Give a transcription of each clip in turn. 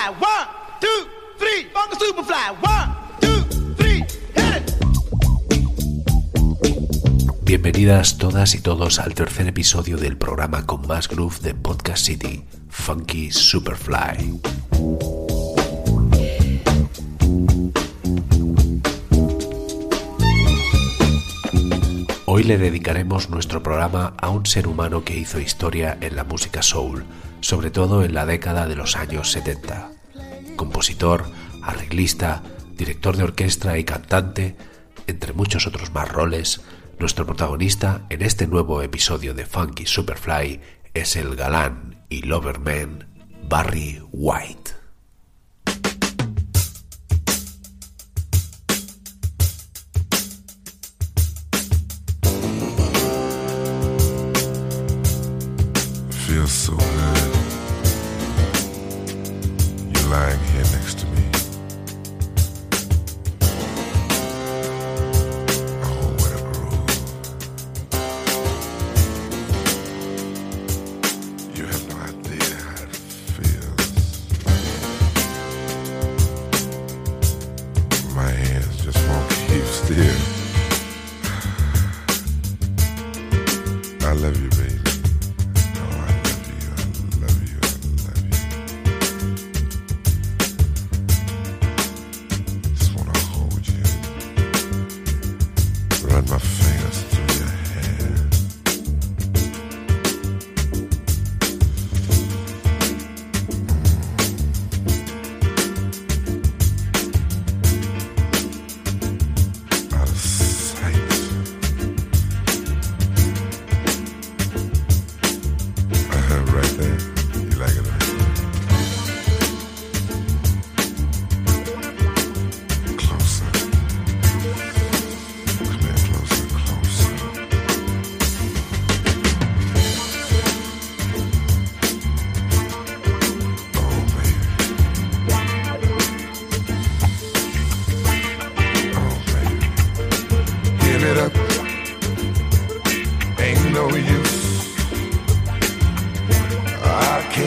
Superfly. Superfly. One, two, three. Hit it. Bienvenidas todas y todos al tercer episodio del programa con más groove de Podcast City, Funky Superfly. Hoy le dedicaremos nuestro programa a un ser humano que hizo historia en la música soul, sobre todo en la década de los años 70. Compositor, arreglista, director de orquesta y cantante, entre muchos otros más roles, nuestro protagonista en este nuevo episodio de Funky Superfly es el galán y loverman Barry White.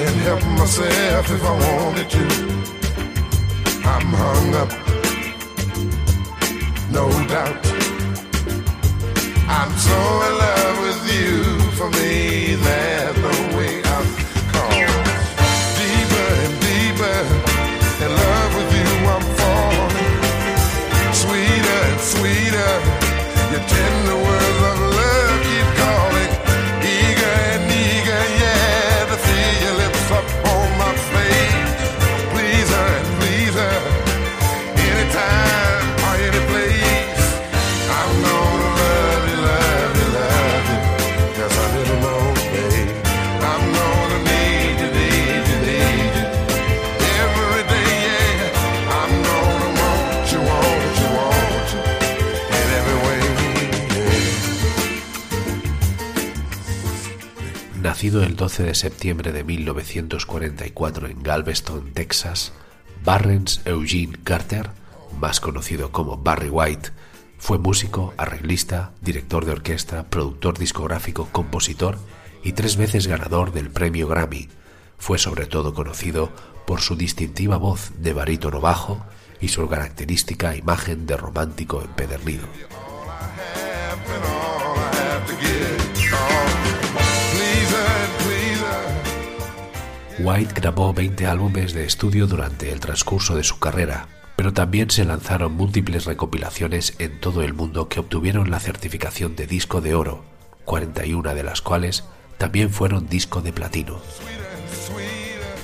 Can't help myself if I wanted to. I'm hung up, no doubt. I'm so in love with you. For me, there's Nacido el 12 de septiembre de 1944 en Galveston, Texas, Barrens Eugene Carter, más conocido como Barry White, fue músico, arreglista, director de orquesta, productor discográfico, compositor y tres veces ganador del premio Grammy. Fue sobre todo conocido por su distintiva voz de barítono bajo y su característica imagen de romántico empedernido. White grabó 20 álbumes de estudio durante el transcurso de su carrera, pero también se lanzaron múltiples recopilaciones en todo el mundo que obtuvieron la certificación de disco de oro, 41 de las cuales también fueron disco de platino.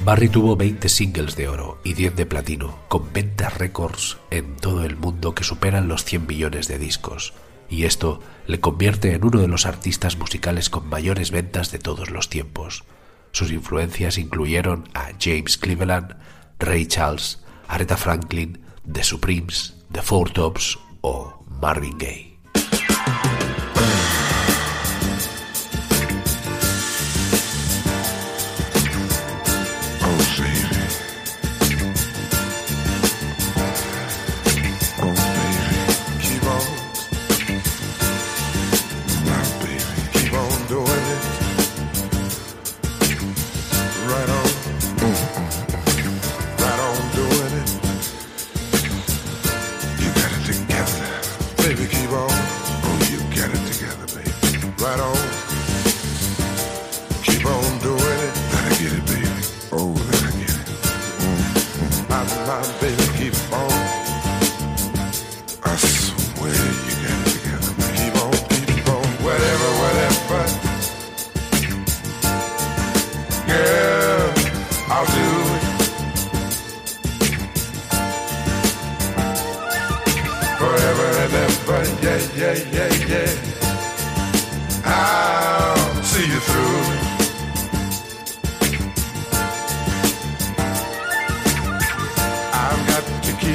Barry tuvo 20 singles de oro y 10 de platino, con ventas récords en todo el mundo que superan los 100 millones de discos, y esto le convierte en uno de los artistas musicales con mayores ventas de todos los tiempos. Sus influencias incluyeron a James Cleveland, Ray Charles, Aretha Franklin, The Supremes, The Four Tops o Marvin Gaye.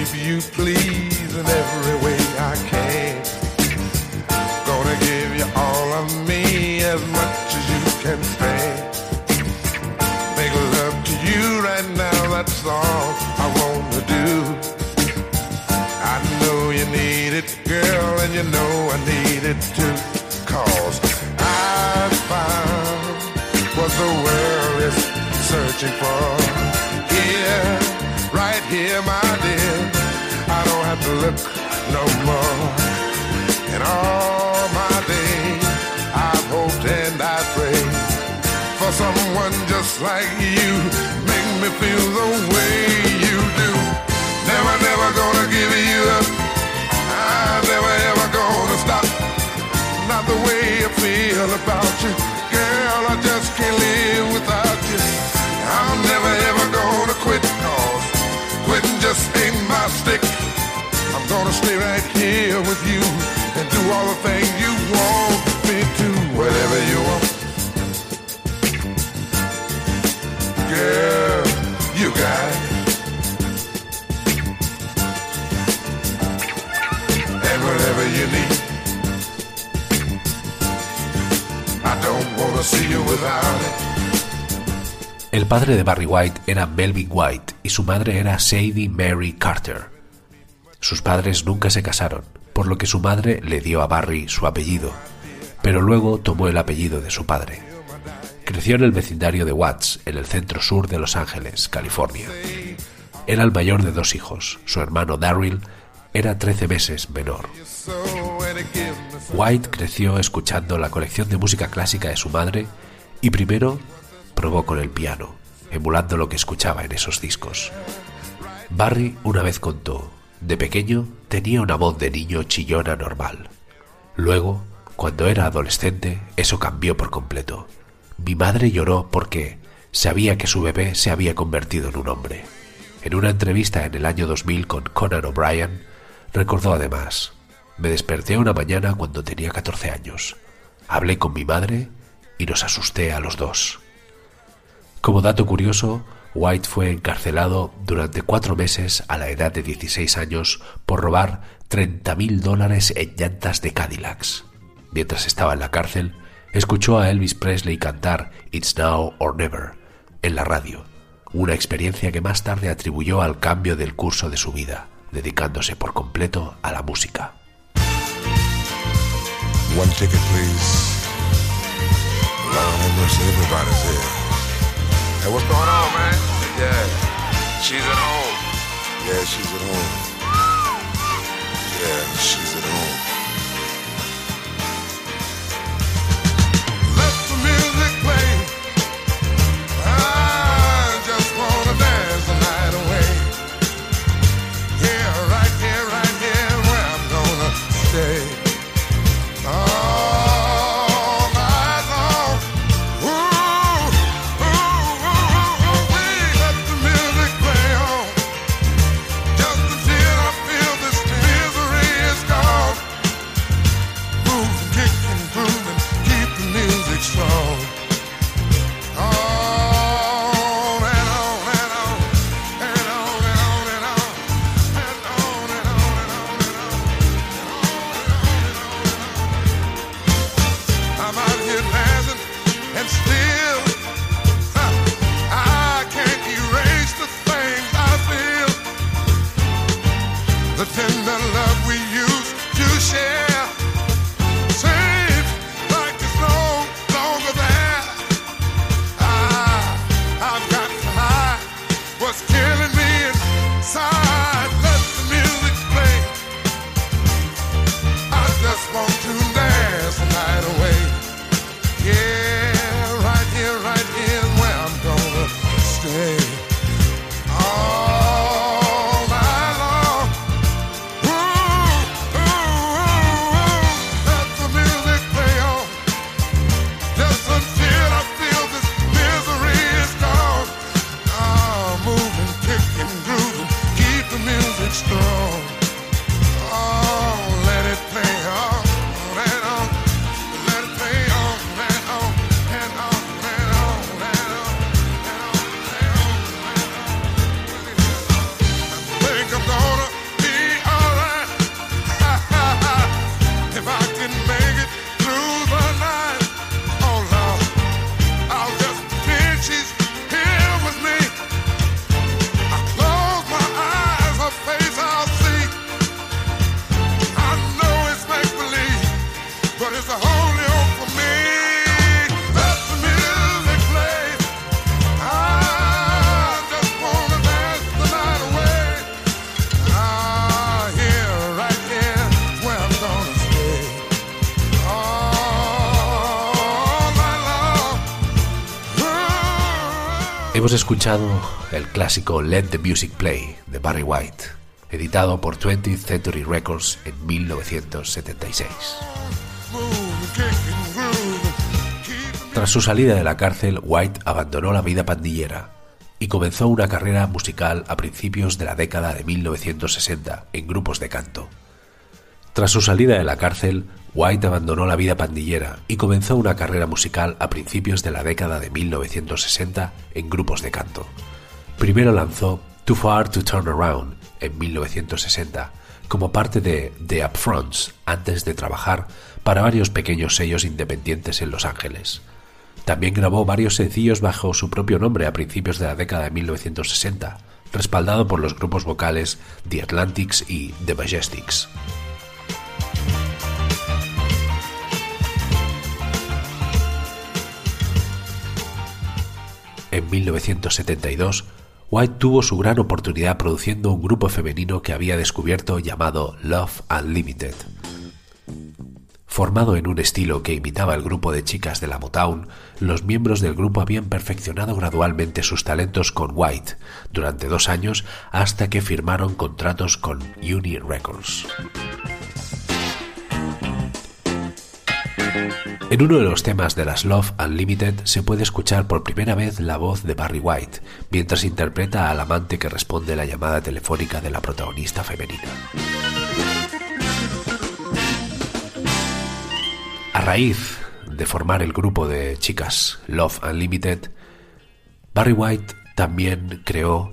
Keep you pleased in every way I can. Gonna give you all of me as much as you can stand. Make love to you right now, that's all I wanna do. I know you need it, girl, and you know I need it too. Like you. Make me feel the way you do. Never, never gonna give you up. I'm never ever gonna stop. Not the way I feel about you. Girl, I just can't live without you. I'm never ever gonna quit cause quitting just ain't my stick. I'm gonna stay right here with you and do all the things El padre de Barry White era Melvin White y su madre era Sadie Mary Carter. Sus padres nunca se casaron, por lo que su madre le dio a Barry su apellido, pero luego tomó el apellido de su padre. Creció en el vecindario de Watts, en el centro sur de Los Ángeles, California. Era el mayor de dos hijos. Su hermano Darryl era 13 meses menor. White creció escuchando la colección de música clásica de su madre y primero probó con el piano, emulando lo que escuchaba en esos discos. Barry una vez contó, de pequeño tenía una voz de niño chillona normal. Luego, cuando era adolescente, eso cambió por completo. Mi madre lloró porque sabía que su bebé se había convertido en un hombre. En una entrevista en el año 2000 con Conan O'Brien, recordó además, me desperté una mañana cuando tenía 14 años. Hablé con mi madre y nos asusté a los dos. Como dato curioso, White fue encarcelado durante cuatro meses a la edad de 16 años por robar 30 mil dólares en llantas de Cadillacs. Mientras estaba en la cárcel, escuchó a Elvis Presley cantar It's Now or Never en la radio, una experiencia que más tarde atribuyó al cambio del curso de su vida, dedicándose por completo a la música. One please. Lord have everybody's here. Hey, what's going on, man? Yeah, she's at home. Yeah, she's at home. Yeah, she's at home. Escuchado el clásico Let the Music Play de Barry White, editado por 20th Century Records en 1976. Tras su salida de la cárcel, White abandonó la vida pandillera y comenzó una carrera musical a principios de la década de 1960 en grupos de canto. Tras su salida de la cárcel, White abandonó la vida pandillera y comenzó una carrera musical a principios de la década de 1960 en grupos de canto. Primero lanzó Too Far to Turn Around en 1960 como parte de The Upfronts antes de trabajar para varios pequeños sellos independientes en Los Ángeles. También grabó varios sencillos bajo su propio nombre a principios de la década de 1960, respaldado por los grupos vocales The Atlantics y The Majestics. En 1972, White tuvo su gran oportunidad produciendo un grupo femenino que había descubierto llamado Love Unlimited. Formado en un estilo que imitaba el grupo de chicas de la Motown, los miembros del grupo habían perfeccionado gradualmente sus talentos con White durante dos años hasta que firmaron contratos con Uni Records. En uno de los temas de las Love Unlimited se puede escuchar por primera vez la voz de Barry White, mientras interpreta al amante que responde la llamada telefónica de la protagonista femenina. A raíz de formar el grupo de chicas Love Unlimited, Barry White también creó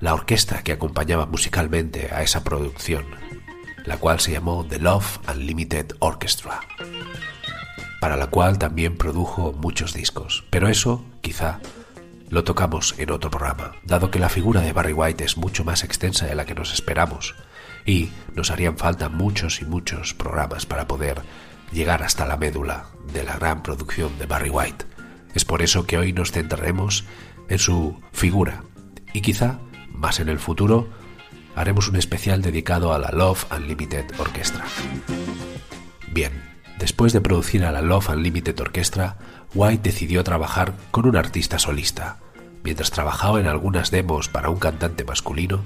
la orquesta que acompañaba musicalmente a esa producción, la cual se llamó The Love Unlimited Orchestra para la cual también produjo muchos discos. Pero eso, quizá, lo tocamos en otro programa, dado que la figura de Barry White es mucho más extensa de la que nos esperamos, y nos harían falta muchos y muchos programas para poder llegar hasta la médula de la gran producción de Barry White. Es por eso que hoy nos centraremos en su figura, y quizá, más en el futuro, haremos un especial dedicado a la Love Unlimited Orchestra. Bien, Después de producir a la Love Unlimited Orchestra, White decidió trabajar con un artista solista. Mientras trabajaba en algunas demos para un cantante masculino,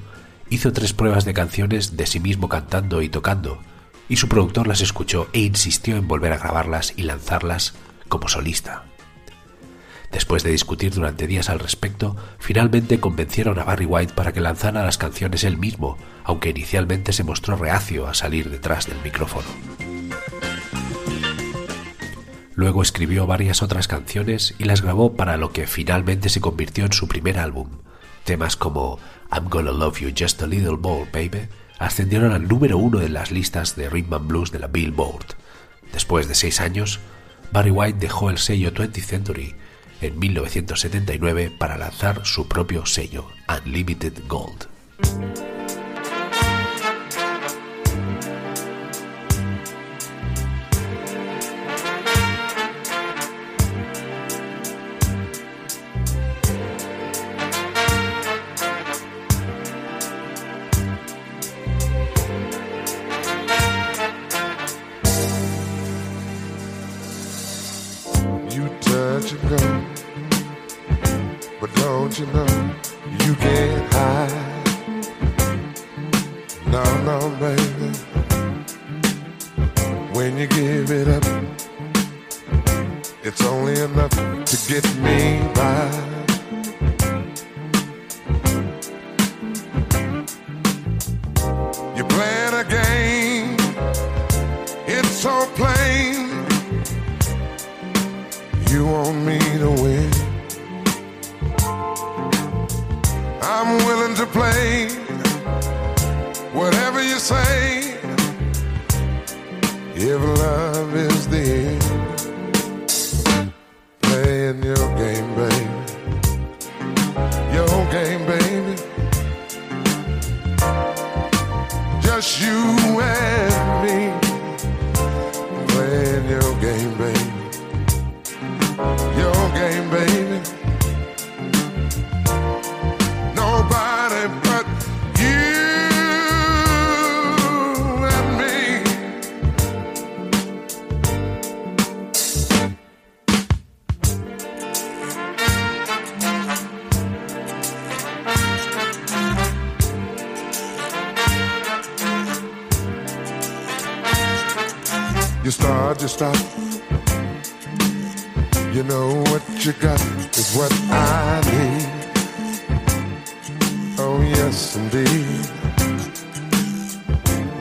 hizo tres pruebas de canciones de sí mismo cantando y tocando, y su productor las escuchó e insistió en volver a grabarlas y lanzarlas como solista. Después de discutir durante días al respecto, finalmente convencieron a Barry White para que lanzara las canciones él mismo, aunque inicialmente se mostró reacio a salir detrás del micrófono. Luego escribió varias otras canciones y las grabó para lo que finalmente se convirtió en su primer álbum. Temas como I'm Gonna Love You Just a Little More, Baby ascendieron al número uno de las listas de rhythm and blues de la Billboard. Después de seis años, Barry White dejó el sello 20th Century en 1979 para lanzar su propio sello, Unlimited Gold. You want me to win. I'm willing to play whatever you say. If love is the end. You start, you stop. You know what you got is what I need. Oh, yes, indeed.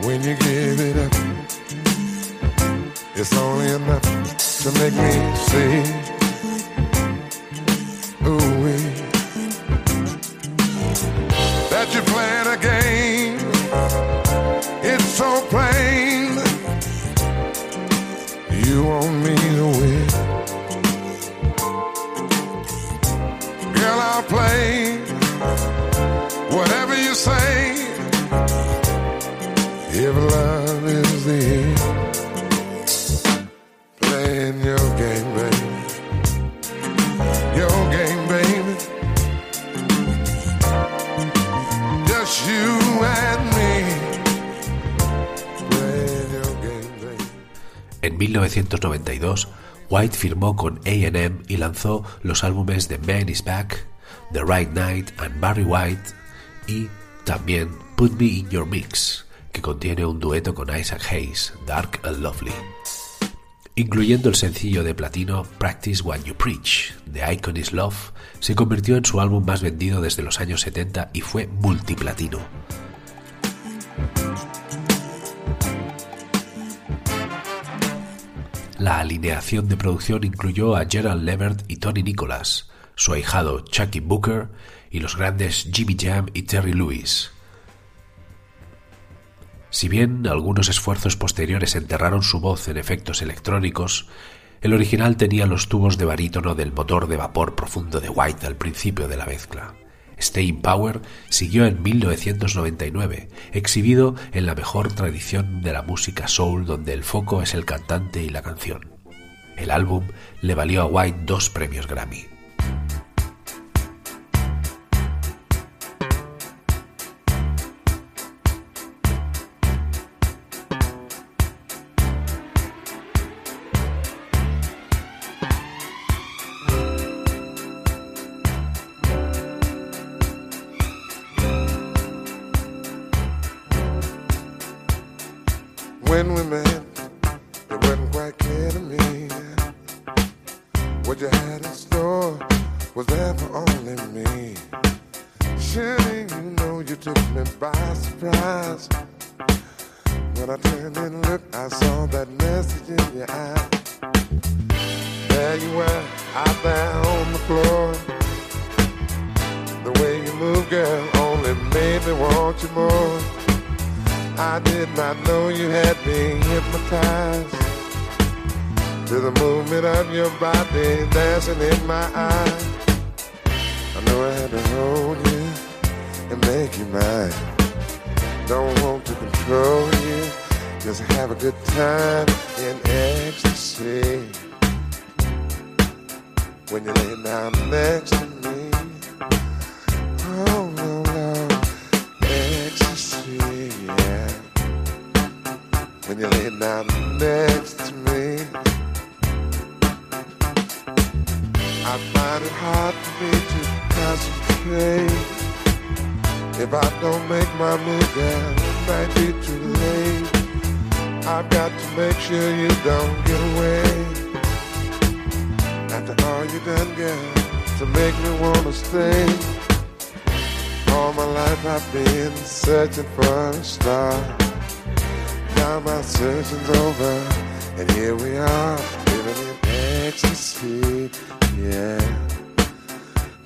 When you give it up, it's only enough to make me see. Ooh, En 1992, White firmó con AM y lanzó los álbumes The Man Is Back, The Right Night and Barry White y también Put Me In Your Mix, que contiene un dueto con Isaac Hayes, Dark and Lovely. Incluyendo el sencillo de platino Practice What You Preach, The Icon Is Love, se convirtió en su álbum más vendido desde los años 70 y fue multiplatino. La alineación de producción incluyó a Gerald Levert y Tony Nicholas, su ahijado Chucky Booker y los grandes Jimmy Jam y Terry Lewis. Si bien algunos esfuerzos posteriores enterraron su voz en efectos electrónicos, el original tenía los tubos de barítono del motor de vapor profundo de White al principio de la mezcla. Staying Power siguió en 1999, exhibido en la mejor tradición de la música soul donde el foco es el cantante y la canción. El álbum le valió a White dos premios Grammy. When we met, Don't want to control you, just have a good time in ecstasy. When you lay down next to me, oh no, no, ecstasy, yeah. When you lay down next to me, I find it hard for me to concentrate. If I don't make my move, girl, it might be too late. I've got to make sure you don't get away. After all you've done, girl, to make me wanna stay. All my life I've been searching for a star. Now my searching's over, and here we are, living in ecstasy. Yeah,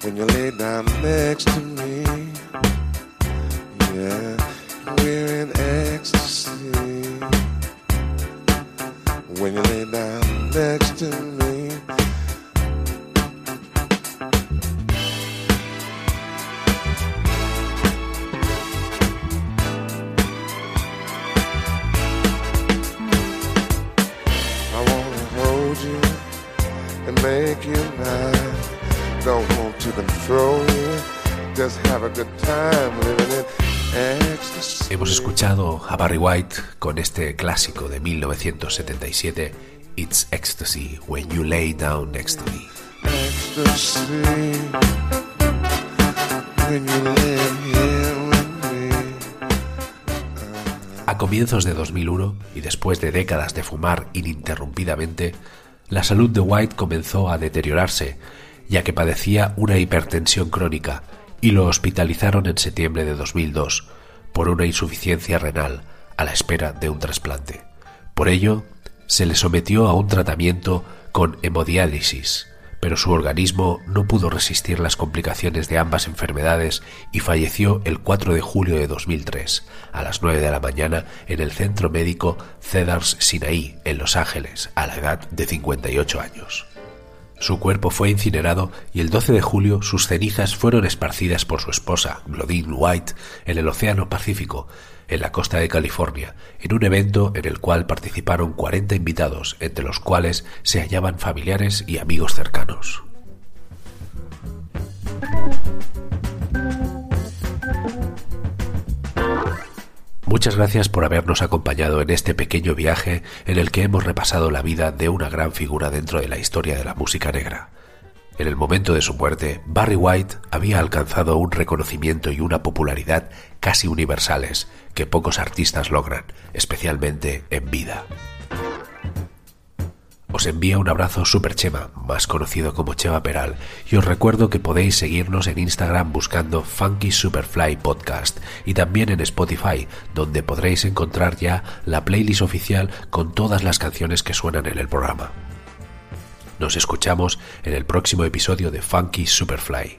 when you lay down next to me, Don't want to control you, just have a good time living. Hemos escuchado a Barry White con este clásico de 1977, It's Ecstasy When You Lay Down Next to Me. me. comienzos de 2001, y después de décadas de fumar ininterrumpidamente, la salud de White comenzó a deteriorarse, ya que padecía una hipertensión crónica, y lo hospitalizaron en septiembre de 2002 por una insuficiencia renal a la espera de un trasplante. Por ello, se le sometió a un tratamiento con hemodiálisis, pero su organismo no pudo resistir las complicaciones de ambas enfermedades y falleció el 4 de julio de 2003, a las 9 de la mañana, en el centro médico Cedars Sinai, en Los Ángeles, a la edad de 58 años. Su cuerpo fue incinerado y el 12 de julio sus cenizas fueron esparcidas por su esposa, Glodine White, en el Océano Pacífico, en la costa de California, en un evento en el cual participaron 40 invitados, entre los cuales se hallaban familiares y amigos cercanos. Muchas gracias por habernos acompañado en este pequeño viaje en el que hemos repasado la vida de una gran figura dentro de la historia de la música negra. En el momento de su muerte, Barry White había alcanzado un reconocimiento y una popularidad casi universales que pocos artistas logran, especialmente en vida. Os envía un abrazo Super Chema, más conocido como Chema Peral, y os recuerdo que podéis seguirnos en Instagram buscando Funky Superfly Podcast y también en Spotify, donde podréis encontrar ya la playlist oficial con todas las canciones que suenan en el programa. Nos escuchamos en el próximo episodio de Funky Superfly.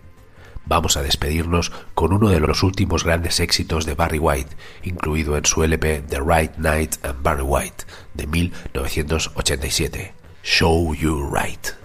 Vamos a despedirnos con uno de los últimos grandes éxitos de Barry White, incluido en su LP The Right Night and Barry White de 1987, Show You Right.